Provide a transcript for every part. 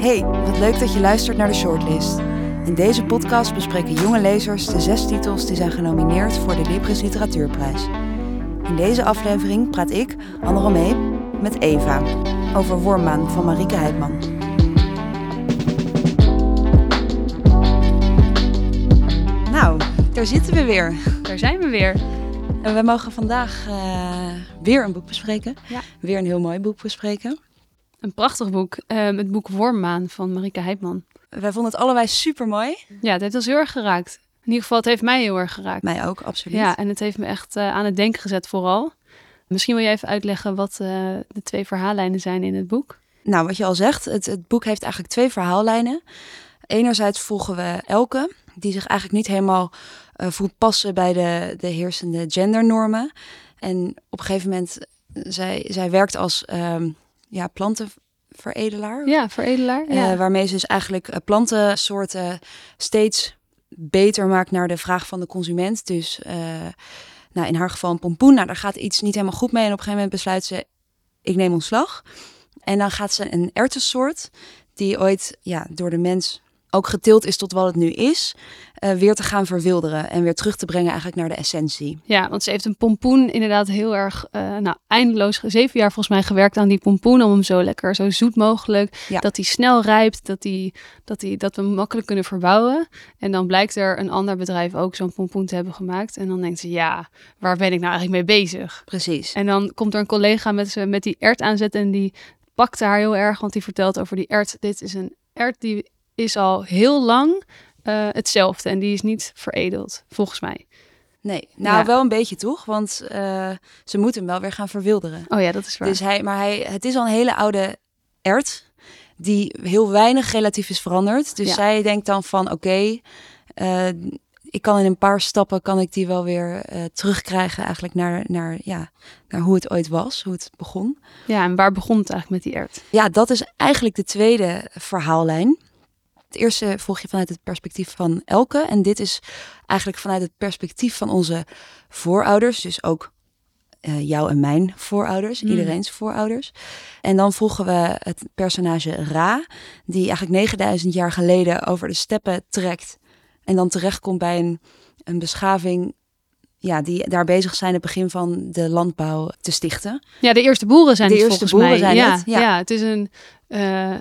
Hey, wat leuk dat je luistert naar de Shortlist. In deze podcast bespreken jonge lezers de zes titels die zijn genomineerd voor de Libris Literatuurprijs. In deze aflevering praat ik, Anne Romee, met Eva over Wormmaan van Marieke Heidman. Nou, daar zitten we weer. Daar zijn we weer. En we mogen vandaag eh, weer een boek bespreken. Ja. Weer een heel mooi boek bespreken. Een prachtig boek. Ehm, het boek Wormmaan van Marike Heidman. Wij vonden het allebei super mooi. Ja, het heeft ons heel erg geraakt. In ieder geval, het heeft mij heel erg geraakt. Mij ook, absoluut. Ja, en het heeft me echt eh, aan het denken gezet vooral. Misschien wil je even uitleggen wat eh, de twee verhaallijnen zijn in het boek. Nou, wat je al zegt, het, het boek heeft eigenlijk twee verhaallijnen. Enerzijds volgen we Elke, die zich eigenlijk niet helemaal eh, voelt passen bij de, de heersende gendernormen. En op een gegeven moment, zij, zij werkt als ehm, ja, plantenveredelaar. Ja, veredelaar. Eh, waarmee ze dus eigenlijk eh, plantensoorten steeds beter maakt naar de vraag van de consument. Dus eh, nou, in haar geval een pompoen. Nou, daar gaat iets niet helemaal goed mee. En op een gegeven moment besluit ze, ik neem ontslag. En dan gaat ze een erwtensoort, die ooit ja, door de mens ook geteeld is tot wat het nu is, eh, weer te gaan verwilderen. En weer terug te brengen eigenlijk naar de essentie. ja, want ze heeft een pompoen inderdaad heel erg, eh, nou eindeloos, zeven jaar volgens mij gewerkt aan die pompoen. Om hem zo lekker, zo zoet mogelijk, Ja. dat hij snel rijpt, dat, die, dat, die, dat we hem makkelijk kunnen verbouwen. En dan blijkt er een ander bedrijf ook zo'n pompoen te hebben gemaakt. En dan denkt ze, ja, waar ben ik nou eigenlijk mee bezig? Precies. En dan komt er een collega met, ze- met die ert aanzet en die pakte haar heel erg, want die vertelt over die ert. Dit is een ert die is al heel lang eh, hetzelfde en die is niet veredeld, volgens mij. Nee, nou Ja. wel een beetje toch, want eh, ze moeten hem wel weer gaan verwilderen. Oh ja, dat is waar. Dus hij, maar hij, het is al een hele oude ert die heel weinig relatief is veranderd. Dus Ja. zij denkt dan van oké, eh, ik kan in een paar stappen kan ik die wel weer terugkrijgen eigenlijk naar, naar, ja, naar hoe het ooit was, hoe het begon. Ja, en waar begon het eigenlijk met die ert? Ja, dat is eigenlijk de tweede verhaallijn. Het eerste volg je vanuit het perspectief van Elke. En dit is eigenlijk vanuit het perspectief van onze voorouders. Dus ook eh, jouw en mijn voorouders, Hmm. iedereen's voorouders. En dan volgen we het personage Ra, die eigenlijk 9000 jaar geleden over de steppen trekt. En dan terechtkomt bij een, een beschaving ja, die daar bezig zijn het begin van de landbouw te stichten. Ja, de eerste boeren zijn De het eerste volgens boeren mij. zijn ja, het, ja. ja. het is een, eh,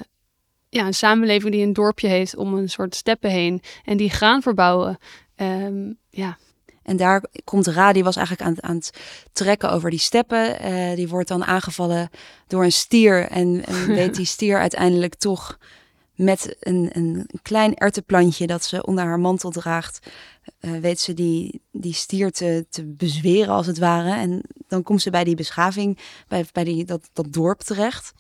ja, een samenleving die een dorpje heeft om een soort steppen heen en die graan verbouwen. Ehm, ja, En daar komt Ra, die was eigenlijk aan, het- aan het trekken over die steppen. Eh, die wordt dan aangevallen door een stier. En, en weet die stier uiteindelijk toch met een, een klein erwtenplantje dat ze onder haar mantel draagt. eh, weet ze die, die stier te, te bezweren als het ware. En dan komt ze bij die beschaving, bij, bij die, dat, dat dorp terecht.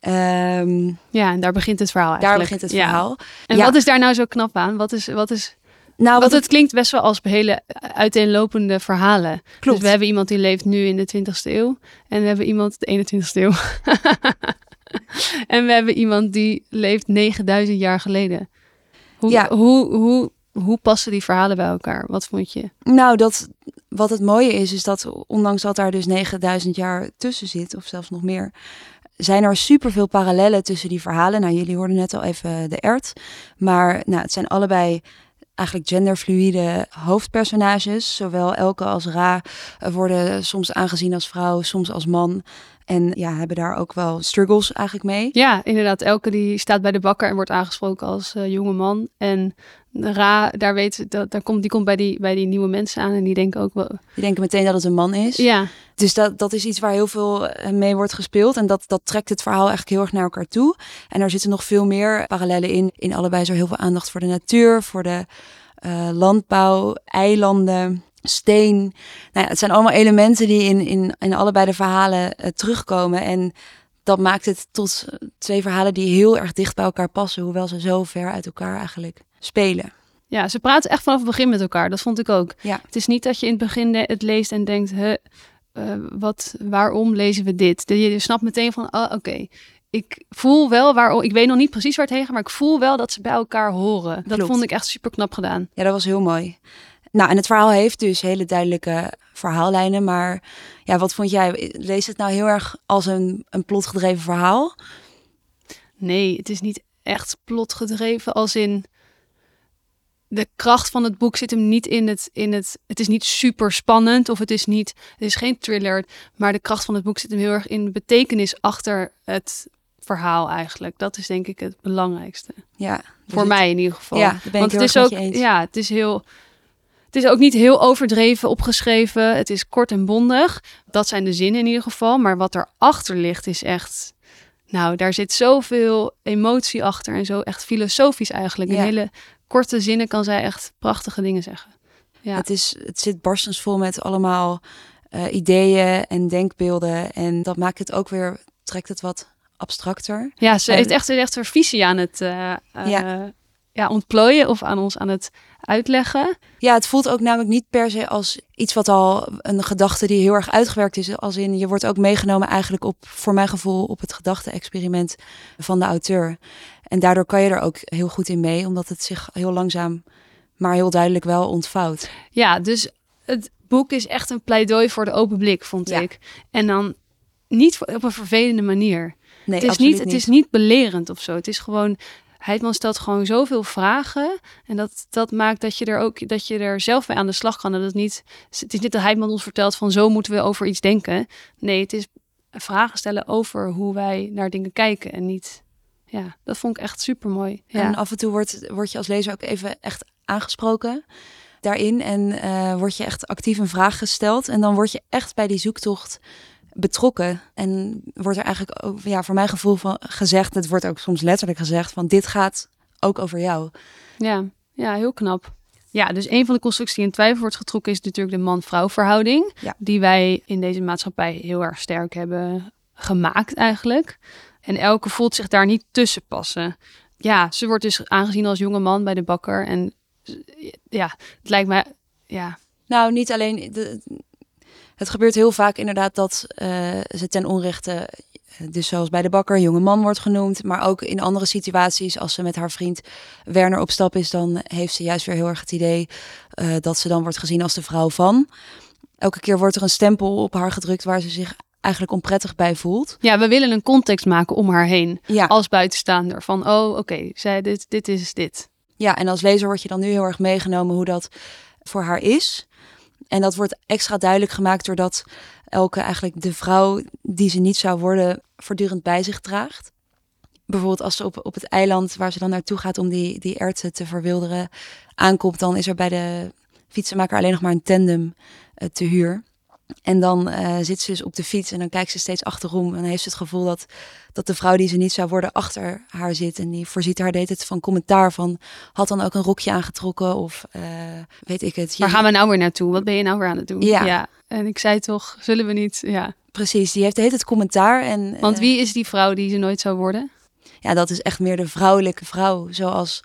Ehm, ja, en daar begint het verhaal daar eigenlijk. begint het Ja. verhaal. En Ja. wat is daar nou zo knap aan? Wat is, wat is, Nou, Want het klinkt best wel als hele uiteenlopende verhalen. klopt. Dus we hebben iemand die leeft nu in de 20ste eeuw. En we hebben iemand de 21ste eeuw. en we hebben iemand die leeft 9000 jaar geleden. Hoe, Ja. hoe, hoe, hoe passen die verhalen bij elkaar? Wat vond je? Nou, dat, wat het mooie is, is dat ondanks dat daar dus 9000 jaar tussen zit, of zelfs nog meer, zijn er superveel parallellen tussen die verhalen. Nou, jullie hoorden net al even de ert. Maar nou, het zijn allebei eigenlijk genderfluïde hoofdpersonages. Zowel Elke als Ra eh, worden soms aangezien als vrouw, soms als man. En ja, hebben daar ook wel struggles eigenlijk mee. Ja, inderdaad. Elke die staat bij de bakker en wordt aangesproken als eh, jonge man. En Ra, daar weet, dat, daar komt, die komt bij die, bij die nieuwe mensen aan. En die denken ook wel... Die denken meteen dat het een man is. Ja, Dus dat, dat is iets waar heel veel eh, mee wordt gespeeld. En dat, dat trekt het verhaal eigenlijk heel erg naar elkaar toe. En daar zitten nog veel meer parallellen in. In allebei is er heel veel aandacht voor de natuur, voor de eh, landbouw, eilanden, steen. Nou ja, het zijn allemaal elementen die in, in, in allebei de verhalen eh, terugkomen. En dat maakt het tot twee verhalen die heel erg dicht bij elkaar passen. Hoewel ze zo ver uit elkaar eigenlijk spelen. Ja, ze praten echt vanaf het begin met elkaar. Dat vond ik ook. Ja. Het is niet dat je in het begin het leest en denkt, hè, eh, wat, waarom lezen we dit? Je, je snapt meteen van, oh, oké, ik voel wel waarom, ik weet nog niet precies waar het heen gaat, maar ik voel wel dat ze bij elkaar horen. Dat Klopt. vond ik echt super knap gedaan. Ja, dat was heel mooi. Nou, en het verhaal heeft dus hele duidelijke verhaallijnen. Maar ja, wat vond jij? Lees het nou heel erg als een, een plotgedreven verhaal? Nee, het is niet echt plotgedreven als in de kracht van het boek zit hem niet in het, in het. Het is niet super spannend of het is niet. Het is geen thriller. Maar de kracht van het boek zit hem heel erg in de betekenis achter het verhaal eigenlijk. Dat is denk ik het belangrijkste. Ja, voor mij in ieder geval. Ja, ben Want ik het is ook. Ja, het is heel. Het is ook niet heel overdreven opgeschreven. Het is kort en bondig. Dat zijn de zinnen in ieder geval. Maar wat erachter ligt is echt. Nou, daar zit zoveel emotie achter en zo echt filosofisch eigenlijk. Ja. hele korte zinnen kan zij echt prachtige dingen zeggen. Ja. Het, is, het zit barstensvol met allemaal eh, ideeën en denkbeelden. En dat maakt het ook weer, trekt het wat abstracter. Ja, ze En- heeft echt, echt haar visie aan het Ja. Ja. ontplooien of aan ons aan het uitleggen. Ja, het voelt ook namelijk niet per se als iets wat al een gedachte die heel erg uitgewerkt is. Als in, je wordt ook meegenomen eigenlijk op, voor mijn gevoel, op het gedachte-experiment van de auteur. En daardoor kan je er ook heel goed in mee, omdat het zich heel langzaam, maar heel duidelijk wel ontvouwt. Ja, dus het boek is echt een pleidooi voor de open blik, vond Ja. ik. En dan niet op een vervelende manier. Nee, het, is absoluut niet, het is niet belerend of zo. Het is gewoon. Heidman stelt gewoon zoveel vragen. En dat, dat maakt dat je er ook dat je er zelf mee aan de slag kan. En dat het niet. Het is niet dat Heidman ons vertelt van zo moeten we over iets denken. Nee, het is vragen stellen over hoe wij naar dingen kijken. En niet. Ja, dat vond ik echt super mooi. En af en toe wordt, word je als lezer ook even echt aangesproken daarin. En eh word je echt actief een vraag gesteld. En dan word je echt bij die zoektocht betrokken. En wordt er eigenlijk ook, ja, voor mijn gevoel van gezegd, het wordt ook soms letterlijk gezegd, van dit gaat ook over jou. Ja, ja, heel knap. Ja, dus een van de constructies die in twijfel wordt getrokken is natuurlijk de man-vrouw verhouding. Ja. Die wij in deze maatschappij heel erg sterk hebben gemaakt eigenlijk. En elke voelt zich daar niet tussen passen. Ja, ze wordt dus aangezien als jonge man bij de bakker. En ja, het lijkt mij, ja, Nou, niet alleen. De, het gebeurt heel vaak inderdaad dat eh, ze ten onrechte, dus zoals bij de bakker, jonge man wordt genoemd. Maar ook in andere situaties, als ze met haar vriend Werner op stap is, dan heeft ze juist weer heel erg het idee eh, dat ze dan wordt gezien als de vrouw van. Elke keer wordt er een stempel op haar gedrukt waar ze zich eigenlijk onprettig bij voelt. ja, we willen een context maken om haar heen. Ja, Als buitenstaander. Van, oh, oké, zij dit, dit is dit. ja, en als lezer word je dan nu heel erg meegenomen hoe dat voor haar is. En dat wordt extra duidelijk gemaakt doordat elke eigenlijk de vrouw die ze niet zou worden voortdurend bij zich draagt. Bijvoorbeeld als ze op, op het eiland waar ze dan naartoe gaat om die, die erwten te verwilderen aankomt, dan is er bij de fietsenmaker alleen nog maar een tandem eh, te huur. En dan eh, zit ze dus op de fiets en dan kijkt ze steeds achterom. En dan heeft ze het gevoel dat, dat de vrouw die ze niet zou worden achter haar zit. En die voorziet haar deed het van commentaar van... had dan ook een rokje aangetrokken of eh, weet ik het. Waar gaan we nou weer naartoe? Wat ben je nou weer aan het doen? Ja. En ik zei toch, zullen we niet? Ja. Precies, die heeft heet het commentaar. En, Want eh, wie is die vrouw die ze nooit zou worden? ja, dat is echt meer de vrouwelijke vrouw. Zoals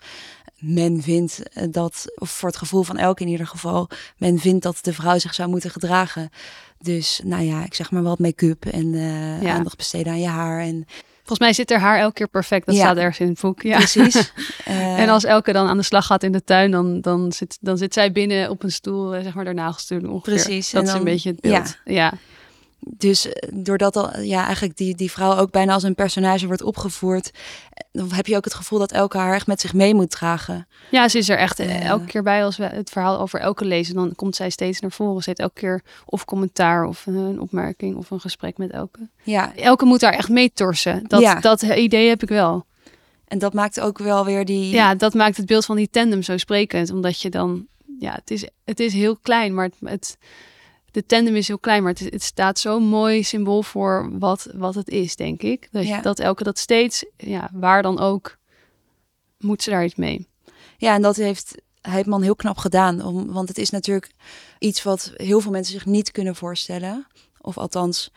men vindt eh, dat, of voor het gevoel van elk in ieder geval... men vindt dat de vrouw zich zou moeten gedragen. Dus nou ja, ik zeg maar wat make-up en eh, Ja. aandacht besteden aan je haar. En Volgens mij zit er haar elke keer perfect. Dat Ja. staat ergens in het boek. Ja. precies. Eh, En als Elke dan aan de slag gaat in de tuin, dan, dan, zit, dan zit zij binnen op een stoel, zeg maar, doen ongeveer. Precies, Dat is een beetje het beeld. Ja. Dus eh, doordat al, ja, eigenlijk die, die vrouw ook bijna als een personage wordt opgevoerd, eh, dan heb je ook het gevoel dat elke haar echt met zich mee moet dragen. Ja, ze is er echt eh, elke keer bij als we het verhaal over Elke lezen. Dan komt zij steeds naar voren. Ze heeft elke keer of commentaar of een, een opmerking of een gesprek met Elke. Ja, Elke moet daar echt mee torsen. Dat, Ja. dat idee heb ik wel. en dat maakt ook wel weer die. Ja, dat maakt het beeld van die tandem zo sprekend. Omdat je dan, ja, het is, het is heel klein, maar het, het, de tandem is heel klein, maar het, het staat zo'n mooi symbool voor wat, wat het is, denk ik. Dat, Ja. dat elke dat steeds, ja, waar dan ook, moet ze daar iets mee. Ja, en dat heeft Heidman heel knap gedaan. Om, want het is natuurlijk iets wat heel veel mensen zich niet kunnen voorstellen. Of althans,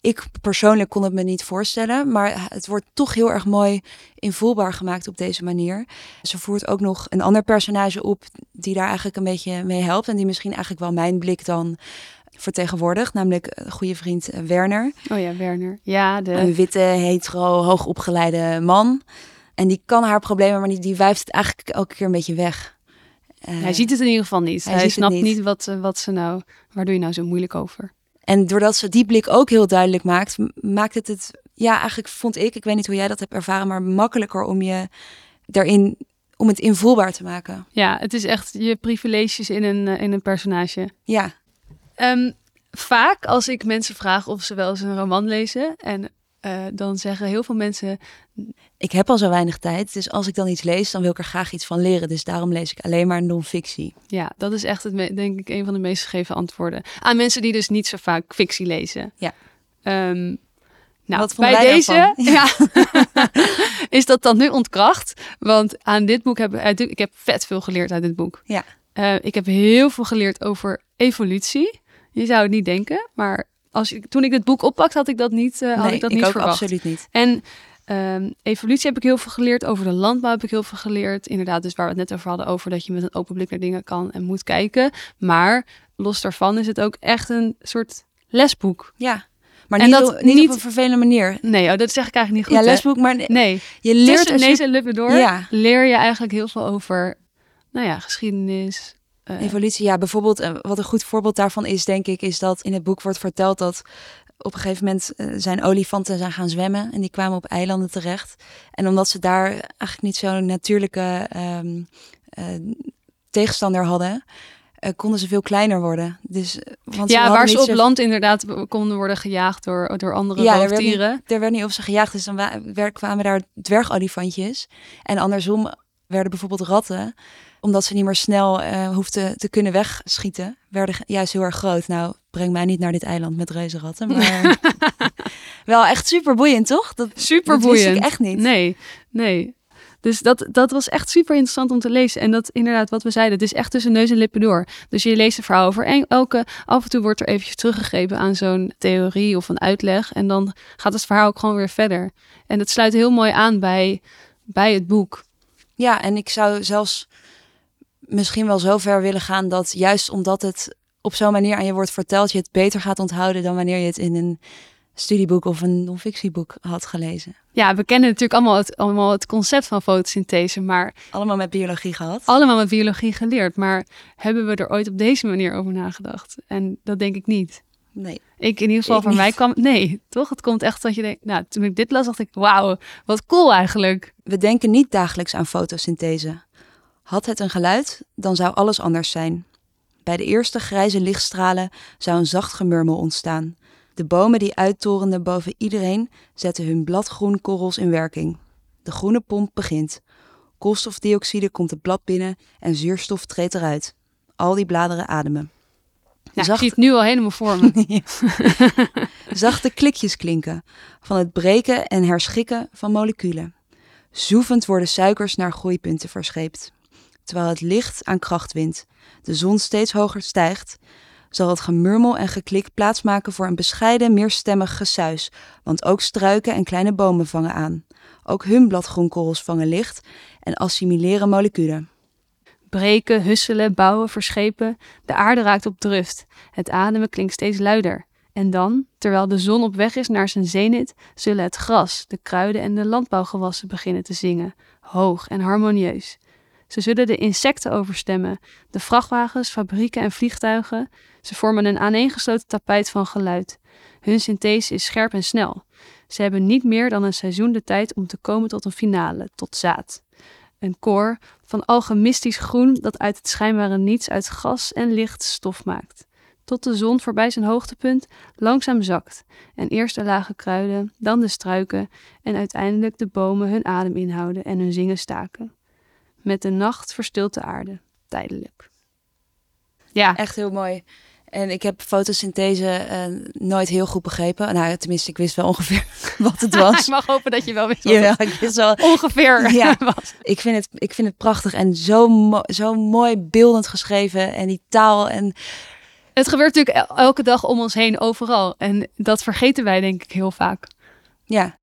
ik persoonlijk kon het me niet voorstellen. Maar het wordt toch heel erg mooi invoelbaar gemaakt op deze manier. Ze voert ook nog een ander personage op die daar eigenlijk een beetje mee helpt. En die misschien eigenlijk wel mijn blik dan vertegenwoordigt. Namelijk een goede vriend eh, Werner. Oh ja, Werner. Ja, de, Een witte, hetero, hoogopgeleide man. En die kan haar problemen, maar die, die wuift het eigenlijk elke keer een beetje weg. Eh, hij ziet het in ieder geval niet. hij snapt niet. niet, wat, eh, wat ze nou, waar doe je nou zo moeilijk over? En doordat ze die blik ook heel duidelijk maakt, maakt het het ja, eigenlijk vond ik, ik weet niet hoe jij dat hebt ervaren, maar makkelijker om je daarin, om het invoelbaar te maken. Ja, het is echt je privileges in een, eh, in een personage. Ja, Ehm, vaak als ik mensen vraag of ze wel eens een roman lezen en eh, dan zeggen heel veel mensen ik heb al zo weinig tijd, dus als ik dan iets lees, dan wil ik er graag iets van leren. Dus daarom lees ik alleen maar non-fictie. Ja, dat is echt het, denk ik, een van de meest gegeven antwoorden. Aan mensen die dus niet zo vaak fictie lezen. Ja. Ehm, nou, Wat bij deze ja. is dat dan nu ontkracht. Want aan dit boek heb ik heb vet veel geleerd uit dit boek. Ja. Eh, ik heb heel veel geleerd over evolutie. Je zou het niet denken, maar als ik, toen ik dit boek oppakte, had ik dat niet, eh, had nee, ik dat niet ook verwacht. absoluut niet. En ehm, evolutie heb ik heel veel geleerd. Over de landbouw heb ik heel veel geleerd. Inderdaad, dus waar we het net over hadden, over dat je met een open blik naar dingen kan en moet kijken. Maar los daarvan is het ook echt een soort lesboek. Ja, maar niet, dat op, niet, niet- op een vervelende manier. Nee, oh, dat zeg ik eigenlijk niet goed. ja, hè? lesboek, maar nee, je leert tussen als je- neus en lippen door Ja. leer je eigenlijk heel veel over, nou ja, geschiedenis. Eh, Evolutie, ja, bijvoorbeeld, eh, wat een goed voorbeeld daarvan is, denk ik, is dat in het boek wordt verteld dat op een gegeven moment eh, zijn olifanten zijn gaan zwemmen en die kwamen op eilanden terecht. En omdat ze daar eigenlijk niet zo'n natuurlijke ehm, eh, tegenstander hadden, konden ze veel kleiner worden. Dus, want ja, waar ze op zo- land inderdaad konden worden gejaagd door, door andere Ja, er werd, roofdieren. niet, er werd niet op ze gejaagd, dus dan kwamen daar dwergolifantjes. En andersom werden bijvoorbeeld ratten, omdat ze niet meer snel eh hoefden te kunnen wegschieten, werden juist heel erg groot. Nou, breng mij niet naar dit eiland met reuzenratten, maar wel echt super boeiend, toch? Dat, Super dat boeiend. ik echt niet. Nee, nee. Dus dat, dat was echt super interessant om te lezen. En dat inderdaad, wat we zeiden, het is echt tussen neus en lippen door. Dus je leest een verhaal over en elke... Af en toe wordt er eventjes teruggegrepen aan zo'n theorie of een uitleg. En dan gaat het verhaal ook gewoon weer verder. En dat sluit heel mooi aan bij, bij het boek. Ja, en ik zou zelfs misschien wel zo ver willen gaan dat juist omdat het op zo'n manier aan je wordt verteld, je het beter gaat onthouden dan wanneer je het in een studieboek of een non-fictieboek had gelezen. Ja, we kennen natuurlijk allemaal het, allemaal het concept van fotosynthese, maar Allemaal met biologie gehad. allemaal met biologie geleerd. Maar hebben we er ooit op deze manier over nagedacht? En dat denk ik niet. Nee. Ik in ieder geval voor niet. mij kwam nee, toch? Het komt echt dat je denkt, nou, toen ik dit las, dacht ik, wauw, wat cool eigenlijk. We denken niet dagelijks aan fotosynthese. Had het een geluid, dan zou alles anders zijn. Bij de eerste grijze lichtstralen zou een zacht gemurmel ontstaan. De bomen die uittorenden boven iedereen zetten hun bladgroen korrels in werking. De groene pomp begint. Koolstofdioxide komt het blad binnen en zuurstof treedt eruit. Al die bladeren ademen. Nou, Zacht- Ik zie het nu al helemaal voor me. Zachte klikjes klinken van het breken en herschikken van moleculen. Zoevend worden suikers naar groeipunten verscheept. Terwijl het licht aan kracht wint, de zon steeds hoger stijgt, zal het gemurmel en geklik plaatsmaken voor een bescheiden, meerstemmig gesuis, want ook struiken en kleine bomen vangen aan. Ook hun bladgroenkorrels vangen licht en assimileren moleculen. Breken, husselen, bouwen, verschepen. De aarde raakt op drift. Het ademen klinkt steeds luider. En dan, terwijl de zon op weg is naar zijn zenit, zullen het gras, de kruiden en de landbouwgewassen beginnen te zingen, hoog en harmonieus. Ze zullen de insecten overstemmen, de vrachtwagens, fabrieken en vliegtuigen. Ze vormen een aaneengesloten tapijt van geluid. Hun synthese is scherp en snel. Ze hebben niet meer dan een seizoen de tijd om te komen tot een finale, tot zaad. Een koor van alchemistisch groen dat uit het schijnbare niets uit gas en licht stof maakt. Tot de zon voorbij zijn hoogtepunt langzaam zakt en eerst de lage kruiden, dan de struiken en uiteindelijk de bomen hun adem inhouden en hun zingen staken. Met de nacht verstilt de aarde, tijdelijk. Ja, Echt heel mooi. En ik heb fotosynthese eh, nooit heel goed begrepen. Nou, tenminste, ik wist wel ongeveer wat het ik was. mag hopen dat je wel weet wat Jawel, het ik wist wel. ongeveer Ja. was. Ik vind het, ik vind het prachtig en zo, mo- zo mooi beeldend geschreven. En die taal en Het gebeurt natuurlijk el- elke dag om ons heen, overal. En dat vergeten wij denk ik heel vaak. ja.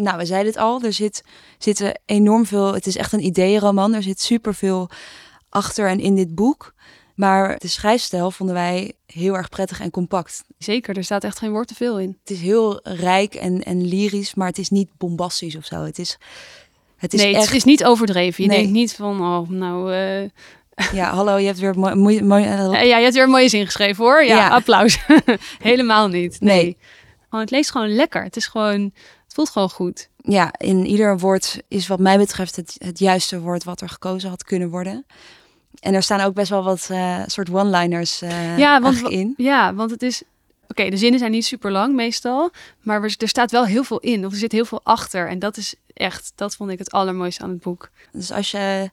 Nou, we zeiden het al. Er zit, zitten enorm veel. Het is echt een ideeënroman. Er zit superveel achter en in dit boek. Maar de schrijfstijl vonden wij heel erg prettig en compact. Zeker, er staat echt geen woord te veel in. Het is heel rijk en, en lyrisch, maar het is niet bombastisch of zo. Het is, het is nee, echt. het is niet overdreven. Je Nee. denkt niet van, oh, nou... eh, Ja, hallo, je hebt weer mooi. mooi, mooi ja, je hebt weer een mooie zin geschreven hoor. Ja, Ja. applaus. Helemaal niet. Nee. Nee. Gewoon, het leest gewoon lekker. Het is gewoon Het voelt gewoon goed. Ja, in ieder woord is wat mij betreft het, het juiste woord wat er gekozen had kunnen worden. En er staan ook best wel wat uh, soort one-liners uh, ja, want, in. Ja, want het is... Oké, de zinnen zijn niet super lang meestal, maar er staat wel heel veel in. Of er zit heel veel achter. En dat is echt, dat vond ik het allermooiste aan het boek. Dus als je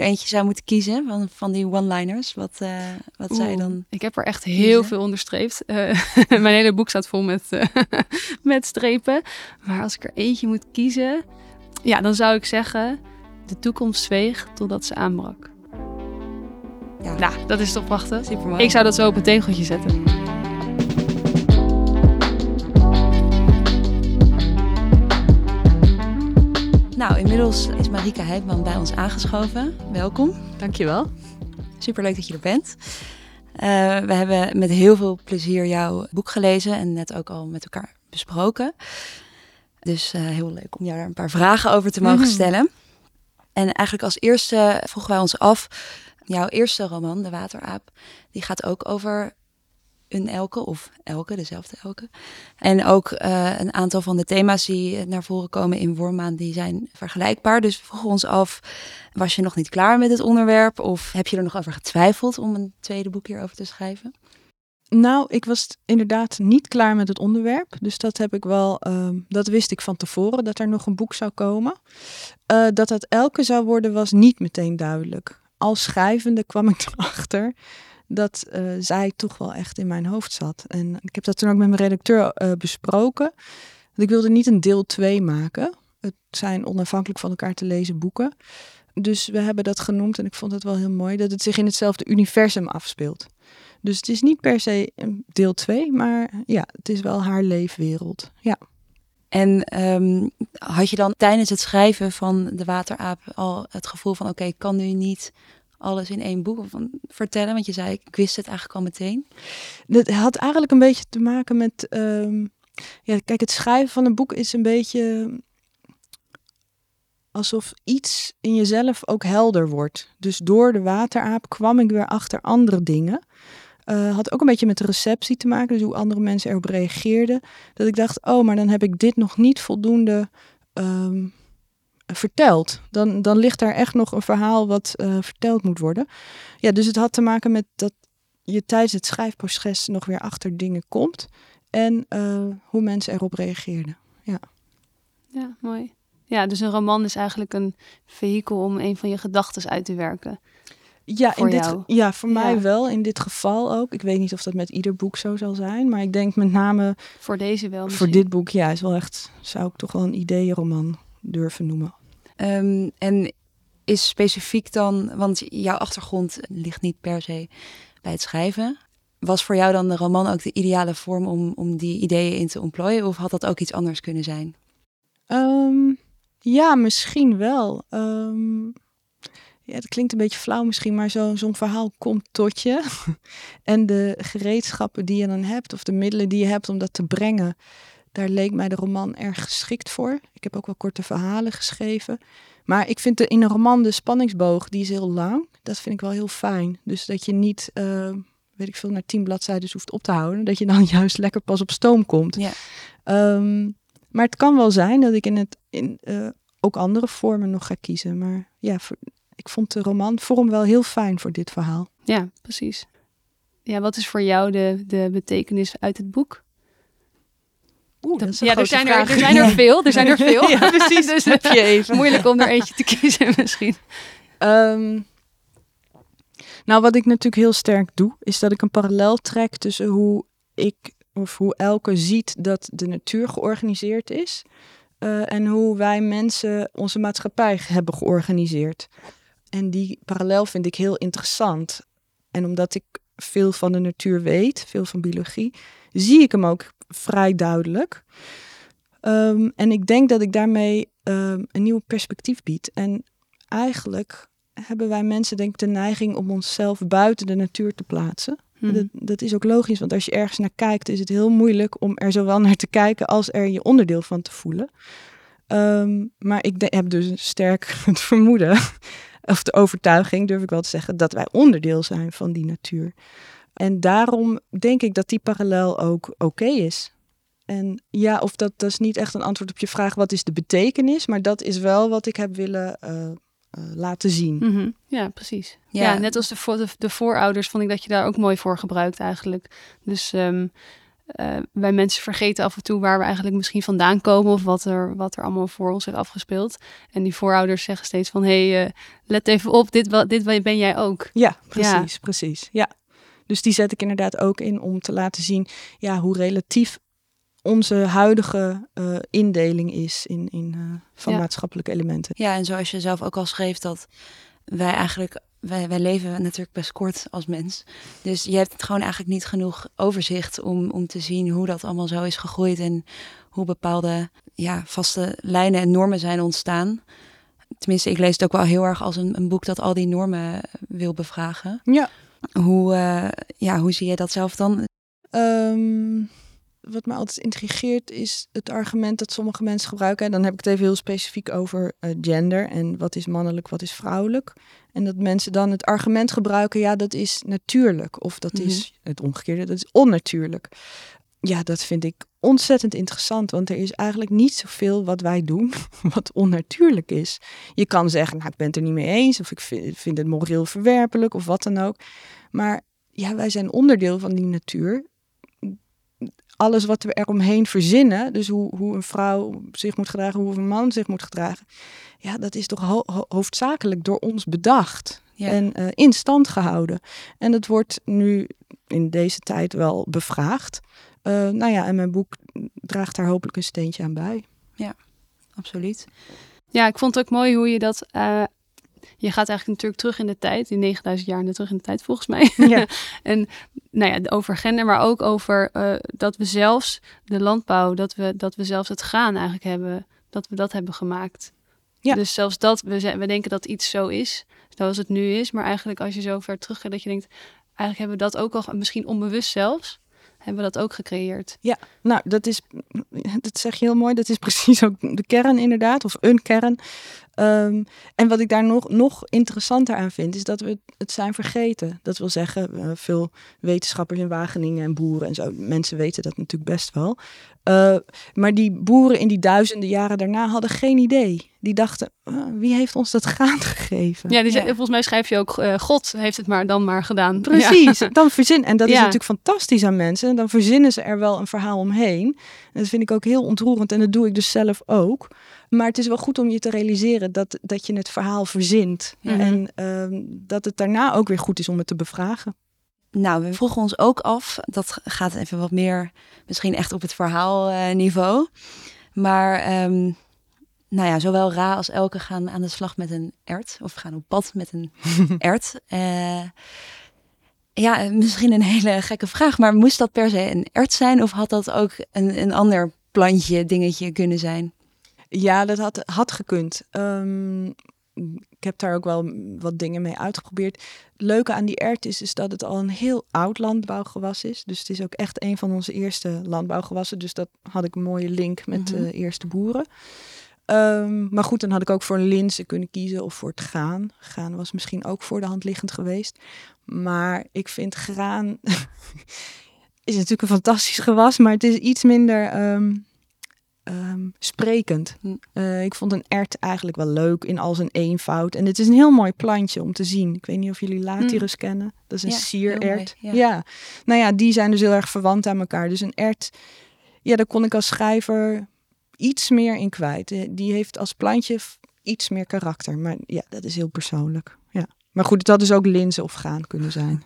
er eentje zou moeten kiezen van, van die one-liners, wat, uh, wat je dan? Ik heb er echt heel veel onderstreept. Uh, mijn hele boek staat vol met, uh, met strepen. Maar als ik er eentje moet kiezen, ja, dan zou ik zeggen: de toekomst zweeg totdat ze aanbrak. Ja. Nou, dat is toch prachtig. Super Ik zou dat zo op een tegeltje zetten. Nou, inmiddels is Marika Heijman bij ons aangeschoven. Welkom. Dankjewel. Superleuk dat je er bent. Uh, we hebben met heel veel plezier jouw boek gelezen en net ook al met elkaar besproken. Dus uh, heel leuk om jou daar een paar vragen over te mogen mm -hmm. stellen. En eigenlijk als eerste vroegen wij ons af, jouw eerste roman, De Wateraap, die gaat ook over een elke of elke, dezelfde elke. En ook uh, een aantal van de thema's die naar voren komen in Wormaan, die zijn vergelijkbaar. Dus we ons af, was je nog niet klaar met het onderwerp? Of heb je er nog over getwijfeld om een tweede boek hierover te schrijven? Nou, ik was inderdaad niet klaar met het onderwerp. Dus dat heb ik wel, uh, dat wist ik van tevoren, dat er nog een boek zou komen. Uh, dat het elke zou worden, was niet meteen duidelijk. Als schrijvende kwam ik erachter dat uh, zij toch wel echt in mijn hoofd zat. En ik heb dat toen ook met mijn redacteur uh, besproken. Ik wilde niet een deel 2 maken. Het zijn onafhankelijk van elkaar te lezen boeken. Dus we hebben dat genoemd en ik vond het wel heel mooi dat het zich in hetzelfde universum afspeelt. Dus het is niet per se deel 2, maar ja, het is wel haar leefwereld. Ja. En um, had je dan tijdens het schrijven van De Wateraap al het gevoel van: oké, kan nu niet alles in één boek van vertellen? Want je zei, ik wist het eigenlijk al meteen. Dat had eigenlijk een beetje te maken met... Um, ja, kijk, het schrijven van een boek is een beetje alsof iets in jezelf ook helder wordt. Dus door de wateraap kwam ik weer achter andere dingen. Uh, had ook een beetje met de receptie te maken, dus hoe andere mensen erop reageerden. Dat ik dacht, oh, maar dan heb ik dit nog niet voldoende um, verteld. Dan, dan ligt daar echt nog een verhaal wat uh, verteld moet worden. Ja, dus het had te maken met dat je tijdens het schrijfproces nog weer achter dingen komt. En uh, hoe mensen erop reageerden. Ja. ja, mooi. Ja, dus een roman is eigenlijk een vehikel om een van je gedachten uit te werken. Ja, voor in dit, ja, voor Ja. mij wel. In dit geval ook. Ik weet niet of dat met ieder boek zo zal zijn. Maar ik denk met name Voor deze wel voor misschien. dit boek, ja, is wel echt, zou ik toch wel een ideeënroman durven noemen. Um, en is specifiek dan, want jouw achtergrond ligt niet per se bij het schrijven. Was voor jou dan de roman ook de ideale vorm om, om die ideeën in te ontplooien? Of had dat ook iets anders kunnen zijn? Um, ja, misschien wel. Um, ja, het klinkt een beetje flauw misschien, maar zo'n zo verhaal komt tot je. en de gereedschappen die je dan hebt, of de middelen die je hebt om dat te brengen, daar leek mij de roman erg geschikt voor. Ik heb ook wel korte verhalen geschreven. Maar ik vind de, in een roman de spanningsboog, die is heel lang. Dat vind ik wel heel fijn. Dus dat je niet, uh, weet ik veel, naar tien bladzijden hoeft op te houden. Dat je dan juist lekker pas op stoom komt. Ja. Um, maar het kan wel zijn dat ik in het in, uh, ook andere vormen nog ga kiezen. Maar ja, voor, ik vond de romanvorm wel heel fijn voor dit verhaal. Ja, precies. Ja, wat is voor jou de, de betekenis uit het boek? Oeh, dat is een ja, er zijn er, vraag. er zijn er veel. Er zijn er veel. Ja, precies. dus Heb je even. moeilijk om er eentje te kiezen misschien. Um, nou, wat ik natuurlijk heel sterk doe, is dat ik een parallel trek tussen hoe ik of hoe elke ziet dat de natuur georganiseerd is uh, en hoe wij mensen onze maatschappij hebben georganiseerd. En die parallel vind ik heel interessant. En omdat ik veel van de natuur weet, veel van biologie, zie ik hem ook vrij duidelijk. Um, en ik denk dat ik daarmee um, een nieuw perspectief bied. En eigenlijk hebben wij mensen denk ik de neiging om onszelf buiten de natuur te plaatsen. Mhm. Dat, dat is ook logisch, want als je ergens naar kijkt, is het heel moeilijk om er zowel naar te kijken als er je onderdeel van te voelen. Um, maar ik de- heb dus sterk het vermoeden, of de overtuiging, durf ik wel te zeggen, dat wij onderdeel zijn van die natuur. En daarom denk ik dat die parallel ook oké is. En ja, of dat, dat is niet echt een antwoord op je vraag, wat is de betekenis? Maar dat is wel wat ik heb willen uh, uh, laten zien. Mhm. Ja, precies. Ja. Ja. net als de, voor, de, de voorouders vond ik dat je daar ook mooi voor gebruikt eigenlijk. Dus ehm, eh, wij mensen vergeten af en toe waar we eigenlijk misschien vandaan komen of wat er, wat er allemaal voor ons heeft afgespeeld. En die voorouders zeggen steeds van, hé, hey, eh, let even op, dit, dit ben jij ook. Ja, precies, precies. Ja. Dus die zet ik inderdaad ook in om te laten zien ja, hoe relatief onze huidige uh, indeling is in, in, uh, van Ja. maatschappelijke elementen. Ja, en zoals je zelf ook al schreef, dat wij eigenlijk, wij, wij leven natuurlijk best kort als mens. Dus je hebt gewoon eigenlijk niet genoeg overzicht om, om te zien hoe dat allemaal zo is gegroeid en hoe bepaalde ja, vaste lijnen en normen zijn ontstaan. Tenminste, ik lees het ook wel heel erg als een, een boek dat al die normen wil bevragen. Ja. Hoe, uh, ja, hoe zie je dat zelf dan? Um, wat me altijd intrigeert is het argument dat sommige mensen gebruiken. En dan heb ik het even heel specifiek over uh, gender en wat is mannelijk, wat is vrouwelijk. En dat mensen dan het argument gebruiken, ja, dat is natuurlijk. Of dat mm -hmm. is het omgekeerde, dat is onnatuurlijk. Ja, dat vind ik ontzettend interessant, want er is eigenlijk niet zoveel wat wij doen wat onnatuurlijk is. Je kan zeggen, nou, ik ben het er niet mee eens, of ik vind, het moreel verwerpelijk, of wat dan ook. Maar ja, wij zijn onderdeel van die natuur alles wat we eromheen verzinnen, dus hoe, hoe een vrouw zich moet gedragen, hoe een man zich moet gedragen, ja, dat is toch ho ho hoofdzakelijk door ons bedacht ja. en uh, in stand gehouden. En dat wordt nu in deze tijd wel bevraagd. Uh, nou ja, en mijn boek draagt daar hopelijk een steentje aan bij. Ja, absoluut. Ja, ik vond het ook mooi hoe je dat. Uh, je gaat eigenlijk natuurlijk terug in de tijd, die 9000 jaar terug in de tijd volgens mij. Ja. en nou ja, over gender, maar ook over uh, dat we zelfs de landbouw, dat we, dat we zelfs het graan eigenlijk hebben, dat we dat hebben gemaakt. Ja. Dus zelfs dat, we, we denken dat iets zo is, zoals het nu is. Maar eigenlijk als je zo ver terug gaat, dat je denkt, eigenlijk hebben we dat ook al, misschien onbewust zelfs, hebben we dat ook gecreëerd. Ja, nou, dat is, dat zeg je heel mooi, dat is precies ook de kern inderdaad, of een kern. Um, en wat ik daar nog, nog interessanter aan vind, is dat we het zijn vergeten. Dat wil zeggen, uh, veel wetenschappers in Wageningen en boeren en zo, mensen weten dat natuurlijk best wel. Uh, maar die boeren in die duizenden jaren daarna hadden geen idee. Die dachten, uh, wie heeft ons dat graan gegeven? Ja, die ja. volgens mij schrijf je ook, uh, God heeft het maar dan maar gedaan. Precies, ja. dan verzin. En dat is natuurlijk fantastisch aan mensen. Dan verzinnen ze er wel een verhaal omheen. En dat vind ik ook heel ontroerend en dat doe ik dus zelf ook. Maar het is wel goed om je te realiseren dat, dat je het verhaal verzint. Ja. En ehm, dat het daarna ook weer goed is om het te bevragen. Nou, we vroegen ons ook af, dat gaat even wat meer misschien echt op het verhaalniveau. Maar ehm, nou ja, zowel Ra als Elke gaan aan de slag met een ert. Of gaan op pad met een ert. Eh, ja, misschien een hele gekke vraag, maar moest dat per se een ert zijn? Of had dat ook een, een ander plantje, dingetje kunnen zijn? Ja, dat had, had gekund. Um, ik heb daar ook wel wat dingen mee uitgeprobeerd. Het leuke aan die ert is, is dat het al een heel oud landbouwgewas is. Dus het is ook echt een van onze eerste landbouwgewassen. Dus dat had ik een mooie link met de mm -hmm. uh, eerste boeren. Um, maar goed, dan had ik ook voor linzen kunnen kiezen of voor het graan. Graan was misschien ook voor de hand liggend geweest. Maar ik vind graan is natuurlijk een fantastisch gewas, maar het is iets minder um, um, sprekend. Uh, ik vond een ert eigenlijk wel leuk in al zijn eenvoud. En het is een heel mooi plantje om te zien. Ik weet niet of jullie Latirus mm. kennen. Dat is een ja, sierert. Ja. ja, nou ja, die zijn dus heel erg verwant aan elkaar. Dus een ert, ja, daar kon ik als schrijver iets meer in kwijt. Die heeft als plantje iets meer karakter. Maar ja, dat is heel persoonlijk. Ja. Maar goed, dat is ook linzen of gaan kunnen zijn.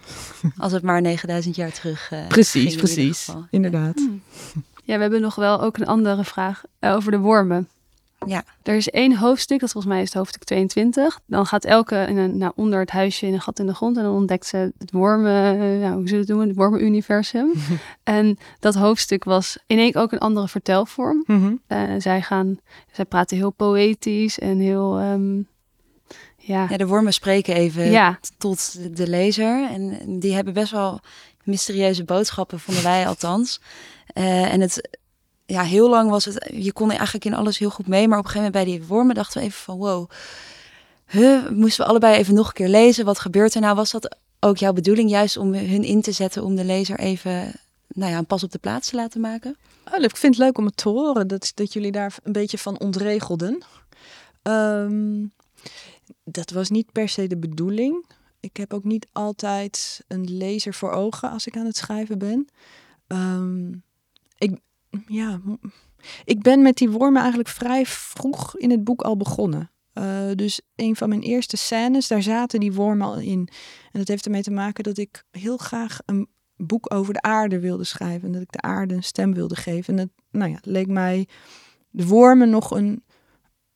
Als het maar 9000 jaar terug uh, Precies, precies. In Inderdaad. Ja. Ja, we hebben nog wel ook een andere vraag uh, over de wormen. Ja. Er is één hoofdstuk, dat volgens mij is het hoofdstuk 22. Dan gaat elke in een, nou, onder het huisje in een gat in de grond en dan ontdekt ze het wormen, uh, nou, hoe zullen we het noemen, het wormenuniversum. en dat hoofdstuk was in één ook een andere vertelvorm. Mm -hmm. uh, zij gaan, zij praten heel poëtisch en heel, um, ja. ja. De wormen spreken even ja. tot de lezer en die hebben best wel mysterieuze boodschappen, vonden wij althans. Uh, en het ja, heel lang was het, je kon eigenlijk in alles heel goed mee. Maar op een gegeven moment bij die wormen dachten we even van wow. Huh, moesten we allebei even nog een keer lezen. Wat gebeurt er nou? Was dat ook jouw bedoeling juist om hun in te zetten om de lezer even nou ja, een pas op de plaats te laten maken? Oh, ik vind het leuk om het te horen dat, dat jullie daar een beetje van ontregelden. Ehm, dat was niet per se de bedoeling. Ik heb ook niet altijd een lezer voor ogen als ik aan het schrijven ben. Ehm, ik, ja, ik ben met die wormen eigenlijk vrij vroeg in het boek al begonnen. Uh, dus een van mijn eerste scènes, daar zaten die wormen al in. En dat heeft ermee te maken dat ik heel graag een boek over de aarde wilde schrijven. En dat ik de aarde een stem wilde geven. En het nou ja, leek mij de wormen nog een,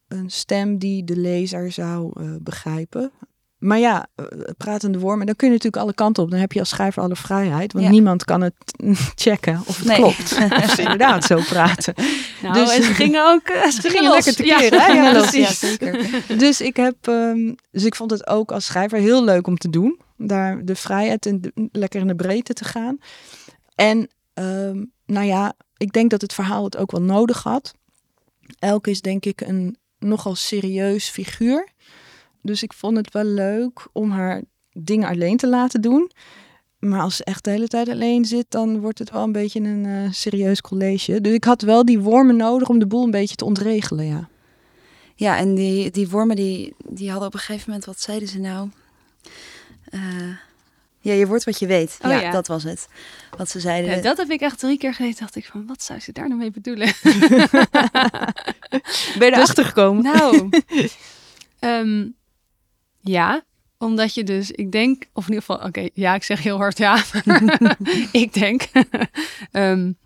een stem die de lezer zou uh, begrijpen. Maar ja, eh, pratende wormen, dan kun je natuurlijk alle kanten op. Dan heb je als schrijver alle vrijheid. Want niemand kan het checken of het nee. klopt. Of ze inderdaad zo praten. Nou, dus, en ze gingen ook uh, ze, gingen lekker te keren. Ja, ja, ja, zeker. Dus ik, heb, um, dus ik vond het ook als schrijver heel leuk om te doen. Daar de vrijheid en de, lekker in de breedte te gaan. En um, nou ja, ik denk dat het verhaal het ook wel nodig had. Elke is denk ik een nogal serieus figuur. Dus ik vond het wel leuk om haar dingen alleen te laten doen. Maar als ze echt de hele tijd alleen zit, dan wordt het wel een beetje een uh, serieus college. Dus ik had wel die wormen nodig om de boel een beetje te ontregelen, ja. Ja, en die, die wormen die, die hadden op een gegeven moment, wat zeiden ze nou? Uh, ja, je wordt wat je weet. Oh, ja, ja, dat was het. Wat ze zeiden. Ja, dat heb ik echt drie keer gelezen. Dacht ik van, wat zou ze daar nou mee bedoelen? ben je erachter dus, gekomen? Nou, um, Ja, omdat je dus, ik denk, of in ieder geval, oké, ja, ik zeg heel hard ja. ik denk, um,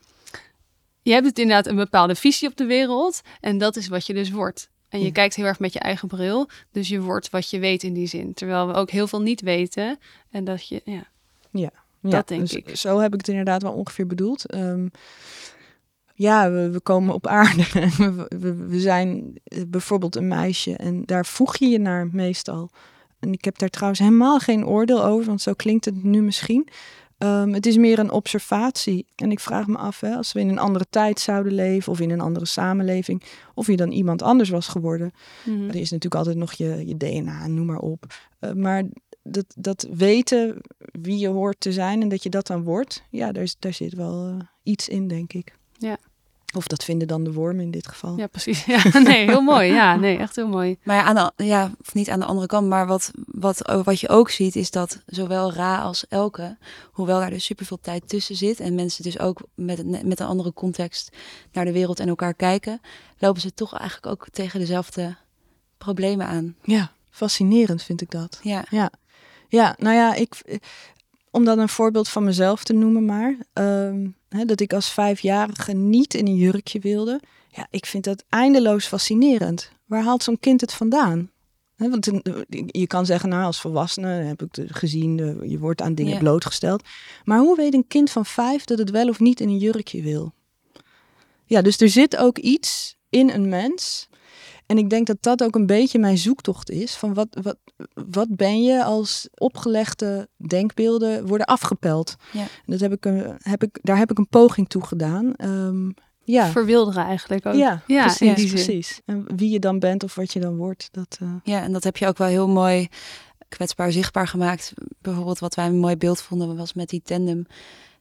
je hebt het inderdaad een bepaalde visie op de wereld en dat is wat je dus wordt. En je kijkt heel erg met je eigen bril, dus je wordt wat je weet in die zin. Terwijl we ook heel veel niet weten en dat je, ja. Ja, dat denk dus ik. Zo heb ik het inderdaad wel ongeveer bedoeld. Um, ja, we, we, komen op aarde. we, we, we, zijn eh, bijvoorbeeld een meisje en daar voeg je je naar meestal. En ik heb daar trouwens helemaal geen oordeel over, want zo klinkt het nu misschien. Um, het is meer een observatie. En ik vraag me af, hè, als we in een andere tijd zouden leven of in een andere samenleving, of je dan iemand anders was geworden. Mm Er is natuurlijk altijd nog je, je DNA, noem maar op. Uh, maar dat, dat weten wie je hoort te zijn en dat je dat dan wordt, ja, daar, daar zit wel uh, iets in, denk ik. Ja. Of dat vinden dan de wormen in dit geval. Ja, precies. Ja, nee, heel mooi. Ja, nee, echt heel mooi. Maar ja, aan de, ja, of niet aan de andere kant, maar wat, wat, wat je ook ziet is dat zowel Ra als Elke, hoewel daar dus superveel tijd tussen zit en mensen dus ook met, met een andere context naar de wereld en elkaar kijken, lopen ze toch eigenlijk ook tegen dezelfde problemen aan. Ja, fascinerend vind ik dat. Ja. Ja, ja nou ja, ik, om dan een voorbeeld van mezelf te noemen maar. Ehm, hè, dat ik als vijfjarige niet in een jurkje wilde. Ja, ik vind dat eindeloos fascinerend. Waar haalt zo'n kind het vandaan? Want je kan zeggen, nou als volwassene heb ik gezien, je wordt aan dingen blootgesteld. Maar hoe weet een kind van vijf dat het wel of niet in een jurkje wil? Ja, dus er zit ook iets in een mens en ik denk dat dat ook een beetje mijn zoektocht is. Van wat, wat, wat ben je als opgelegde denkbeelden worden afgepeld? Ja. Dat heb ik een, heb ik, daar heb ik een poging toe gedaan. Um, ja. Verwilderen eigenlijk ook. Ja, ja precies, precies. En wie je dan bent of wat je dan wordt. Dat, uh... Ja, en dat heb je ook wel heel mooi kwetsbaar zichtbaar gemaakt. Bijvoorbeeld wat wij een mooi beeld vonden was met die tandem.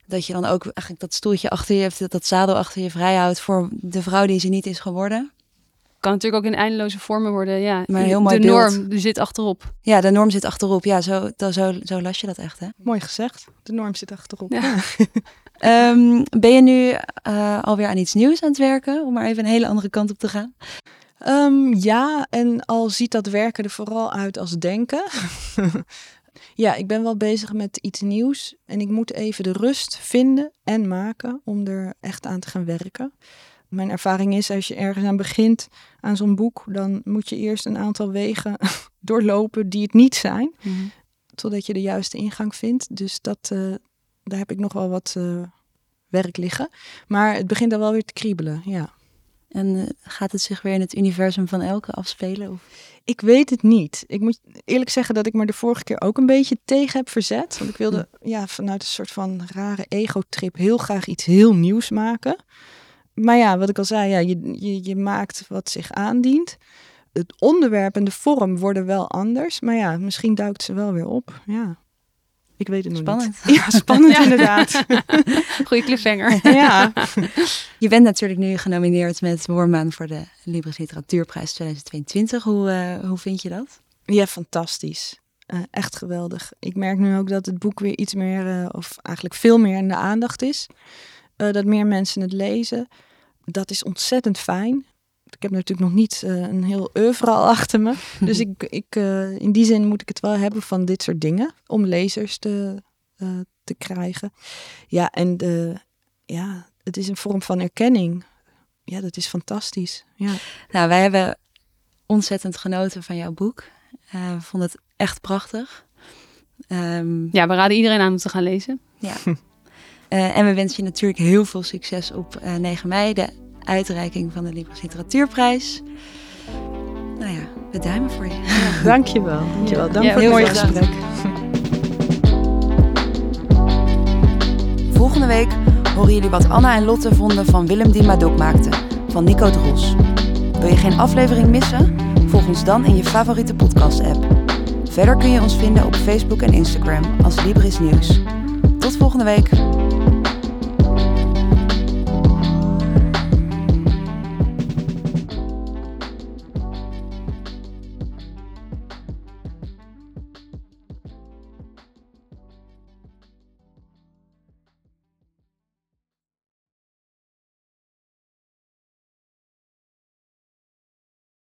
Dat je dan ook eigenlijk dat stoeltje achter je hebt, dat zadel achter je vrij houdt voor de vrouw die ze niet is geworden kan natuurlijk ook in eindeloze vormen worden. Ja, maar heel mooi de norm zit achterop. Ja, de norm zit achterop. Ja, zo, zo, zo las je dat echt. Hè? Mooi gezegd. De norm zit achterop. Ja. um, ben je nu uh, alweer aan iets nieuws aan het werken? Om maar even een hele andere kant op te gaan. Um, ja, en al ziet dat werken er vooral uit als denken. ja, ik ben wel bezig met iets nieuws. En ik moet even de rust vinden en maken om er echt aan te gaan werken. Mijn ervaring is, als je ergens aan begint aan zo'n boek, dan moet je eerst een aantal wegen doorlopen die het niet zijn, mm totdat je de juiste ingang vindt. Dus dat, uh, daar heb ik nog wel wat uh, werk liggen. Maar het begint dan wel weer te kriebelen, ja. En uh, gaat het zich weer in het universum van Elke afspelen? Of? Ik weet het niet. Ik moet eerlijk zeggen dat ik me de vorige keer ook een beetje tegen heb verzet. Want ik wilde hm. ja, vanuit een soort van rare ego-trip heel graag iets heel nieuws maken maar ja, wat ik al zei, ja, je, je, je maakt wat zich aandient. Het onderwerp en de vorm worden wel anders. Maar ja, misschien duikt ze wel weer op. Ja. Ik weet het nog Spannend. niet. Ja, spannend Ja. inderdaad. Goeie cliffhanger. ja. Je bent natuurlijk nu genomineerd met Wormaan voor de Libris Literatuurprijs 2022. Hoe, eh, hoe vind je dat? ja, fantastisch. Eh, echt geweldig. Ik merk nu ook dat het boek weer iets meer, eh, of eigenlijk veel meer in de aandacht is. Eh, dat meer mensen het lezen. Dat is ontzettend fijn. Ik heb natuurlijk nog niet eh, een heel oeuvre al achter me. Dus ik, ik, eh, in die zin moet ik het wel hebben van dit soort dingen. Om lezers te, eh, te krijgen. Ja, en de, ja, het is een vorm van erkenning. Ja, dat is fantastisch. Ja. Nou, wij hebben ontzettend genoten van jouw boek. Eh, we vonden het echt prachtig. Ehm, Ja, we raden iedereen aan om te gaan lezen. ja. Eh, en we wensen je natuurlijk heel veel succes op eh, 9 mei, de uitreiking van de Libris Literatuurprijs. Nou ja, we duimen voor je. Dankjewel. Dankjewel. Dank Ja, voor het mooie erg bedankt. gesprek. Volgende week horen jullie wat Anna en Lotte vonden van Willem die Madok maakte, van Nico Dros. Wil je geen aflevering missen? Volg ons dan in je favoriete podcast-app. Verder kun je ons vinden op Facebook en Instagram als Libris Nieuws. Tot volgende week.